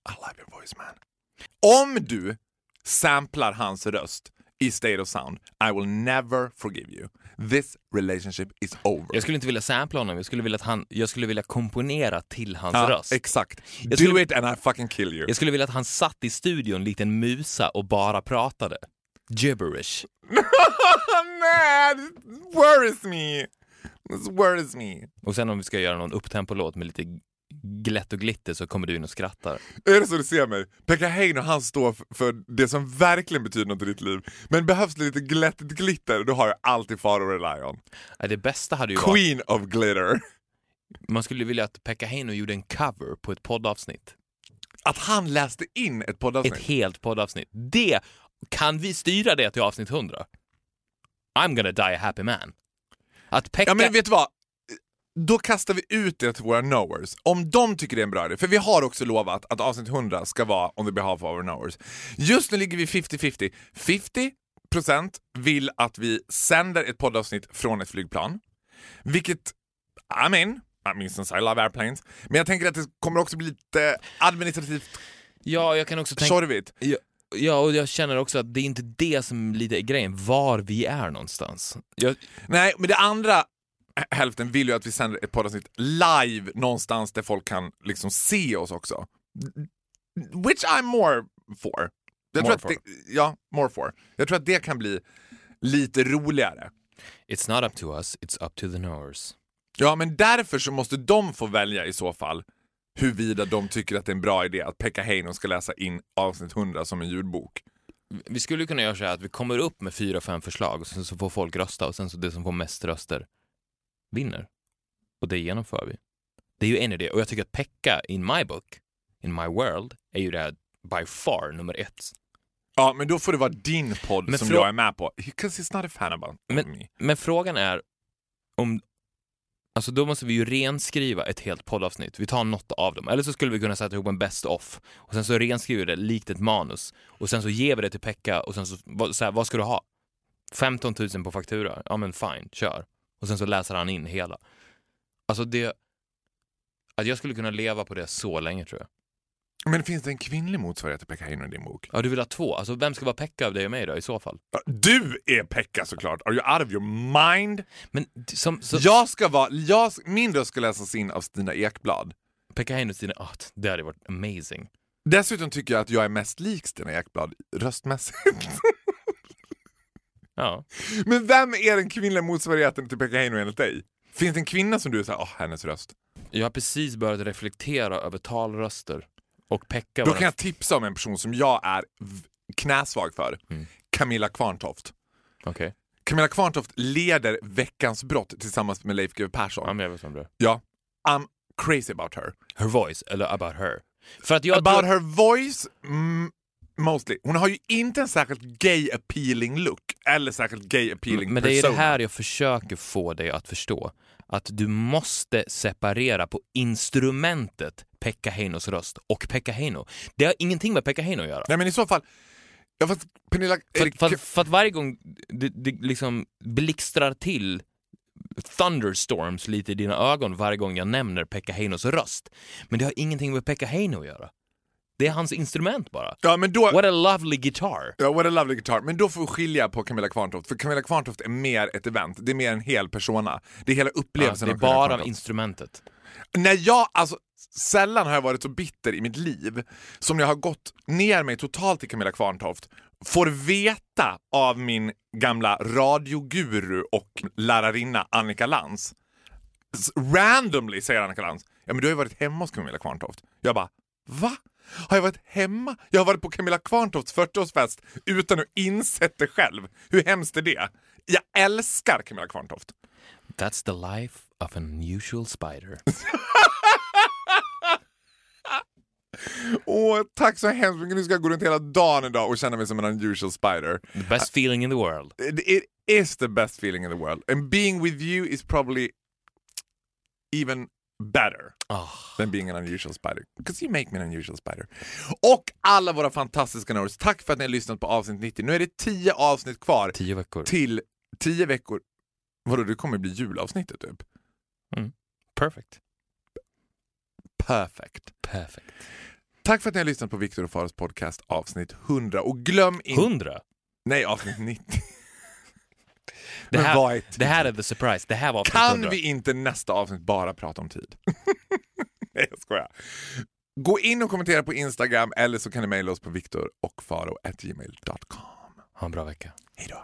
I love your voice man. Om du samplar hans röst i State of Sound, I will never forgive you. This relationship is over. Jag skulle inte vilja sampla honom, jag skulle vilja, att han, jag skulle vilja komponera till hans Ja, röst. exakt. Jag Do skulle- it and I fucking kill you. Jag skulle vilja att han satt i studion, liten musa, och bara pratade. Gibberish. Man, it worries me. This worries me. Och sen om vi ska göra någon upptempo-låt med lite glätt och glitter så kommer du in och skrattar. Är det så du ser mig? Pekka Heino han står för det som verkligen betyder något i ditt liv. Men behövs det lite glättigt glitter, då har jag alltid Faro Rely on. Nej, Det bästa hade ju varit... Queen of glitter. Man skulle vilja att Pekka Heino gjorde en cover på ett poddavsnitt. Att han läste in ett poddavsnitt. Ett helt poddavsnitt. Det, kan vi styra det till avsnitt 100? I'm gonna die a happy man. Att Pekka... Ja men vet du vad? Då kastar vi ut det till våra knowers. Om de tycker det är en bra idé, för vi har också lovat att avsnitt 100 ska vara on the behalf of our knowers. Just nu ligger vi 50-50. 50% vill att vi sänder ett poddavsnitt från ett flygplan. Vilket, I mean, I mean since I love airplanes. Men jag tänker att det kommer också bli lite administrativt Ja, jag kan också tänka... tjorvigt. Ja, ja, och jag känner också att det är inte det som lite är grejen, var vi är någonstans. Jag, Nej, men det andra hälften vill ju att vi sänder ett poddavsnitt live någonstans där folk kan liksom se oss också. Which I'm more for. Jag More tror att det, ja, more for. Jag tror att det kan bli lite roligare. it's not up to us, it's up to the knowers. Ja, men därför så måste de få välja i så fall huruvida de tycker att det är en bra idé att Pekka Heino ska läsa in avsnitt 100 som en ljudbok. Vi skulle kunna göra så här att vi kommer upp med fyra, fem förslag och sen så får folk rösta och sen så det som får mest röster vinner. Och det genomför vi. Det är ju en idé och jag tycker att Pekka, in my book, in my world, är ju det här by far nummer ett. Ja, men då får det vara din podd Men som jag är med på. Because he's not a fan about me. Men frågan är om... Alltså då måste vi ju renskriva ett helt poddavsnitt. Vi tar något av dem. Eller så skulle vi kunna sätta ihop en best of och sen så renskriver vi det likt ett manus och sen så ger vi det till Pekka och sen så, vad, så här, vad ska du ha? 15 000 på faktura? Ja men fine, kör. Och sen så läser han in hela. Alltså det... Att jag skulle kunna leva på det så länge tror jag. Men finns det en kvinnlig motsvarighet till Pekka Heino i din bok? Ja, du vill ha två? Alltså vem ska vara Pekka av dig och mig då i så fall? Ja, Du är Pekka såklart! Are you out of your mind? Men som... Så, Jag ska vara, jag, min röst ska läsas in av Stina Ekblad. Pekka Heino och Stina, ah, det hade varit amazing. Dessutom tycker jag att jag är mest lik Stina Ekblad röstmässigt. Ja. Men vem är den kvinnliga motsvarigheten till Pekka Heino enligt dig? Finns det en kvinna som du är såhär, åh hennes röst? Jag har precis börjat reflektera över talröster. Och Pekka Då kan jag tipsa om en person som jag är knäsvag för. Mm. Camilla Kvarntoft. Okej. Camilla Kvarntoft leder Veckans brott tillsammans med Leif GW Persson. Ja, men jag vet vem det är. Ja. I'm crazy about her. Her voice, eller about her. För att jag about tror, her voice, mm, mostly. Hon har ju inte en särskilt gay appealing look eller särskilt gay appealing Men det är persona. det här jag försöker få dig att förstå. att du måste separera på instrumentet Pekka Heinos röst och Pekka Heino. Det har ingenting med Pekka Heino att göra. Nej men i så fall, ja, fast Pernilla... För, är det- för, för att varje gång det, det liksom blixtrar till thunderstorms lite i dina ögon varje gång jag nämner Pekka Heinos röst. Men det har ingenting med Pekka Heino att göra. Det är hans instrument bara. ja, men då, What a lovely guitar. Ja, what a lovely guitar. Men då får vi skilja på Camilla Kvarntoft, för Camilla Kvarntoft är mer ett event, det är mer en hel persona. Det är hela Ja, upplevelsen det är av bara Kvarntoft. instrumentet. När jag, alltså sällan har jag varit så bitter i mitt liv som när jag har gått ner mig totalt i Camilla Kvarntoft, får veta av min gamla radioguru och lärarinna Annika Lantz, randomly säger Annika Lantz, ja men du har ju varit hemma hos Camilla Kvarntoft. Jag bara, va? Har jag varit hemma? Jag har varit på Camilla Kvarntofts 40-årsfest utan att insett det själv. Hur hemskt är det? Jag älskar Camilla Kvarntoft. That's the life of an unusual spider. Åh, tack så hemskt mycket. Nu ska jag gå runt hela dagen idag och känna mig som en unusual spider. The best feeling in the world. It, it is the best feeling in the world. And being with you is probably even better Oh. than being an unusual spider. Because you make me an unusual spider. Och alla våra fantastiska nerds, tack för att ni har lyssnat på avsnitt 90. Nu är det 10 avsnitt kvar Tio veckor. till 10 veckor. Vadå, det kommer bli julavsnittet typ? Perfect. Perfect. Perfect. Tack för att ni har lyssnat på Viktor och Faros podcast avsnitt 100 och glöm inte... Hundra? Nej, avsnitt 90. Det Men är här, tid? det här är the surprise. Det här var Kan 100. vi inte nästa avsnitt bara prata om tid? Nej, jag skojar. Gå in och kommentera på Instagram eller så kan ni mejla oss på viktorochfaro.gmail.com. Ha en bra vecka. Hej då.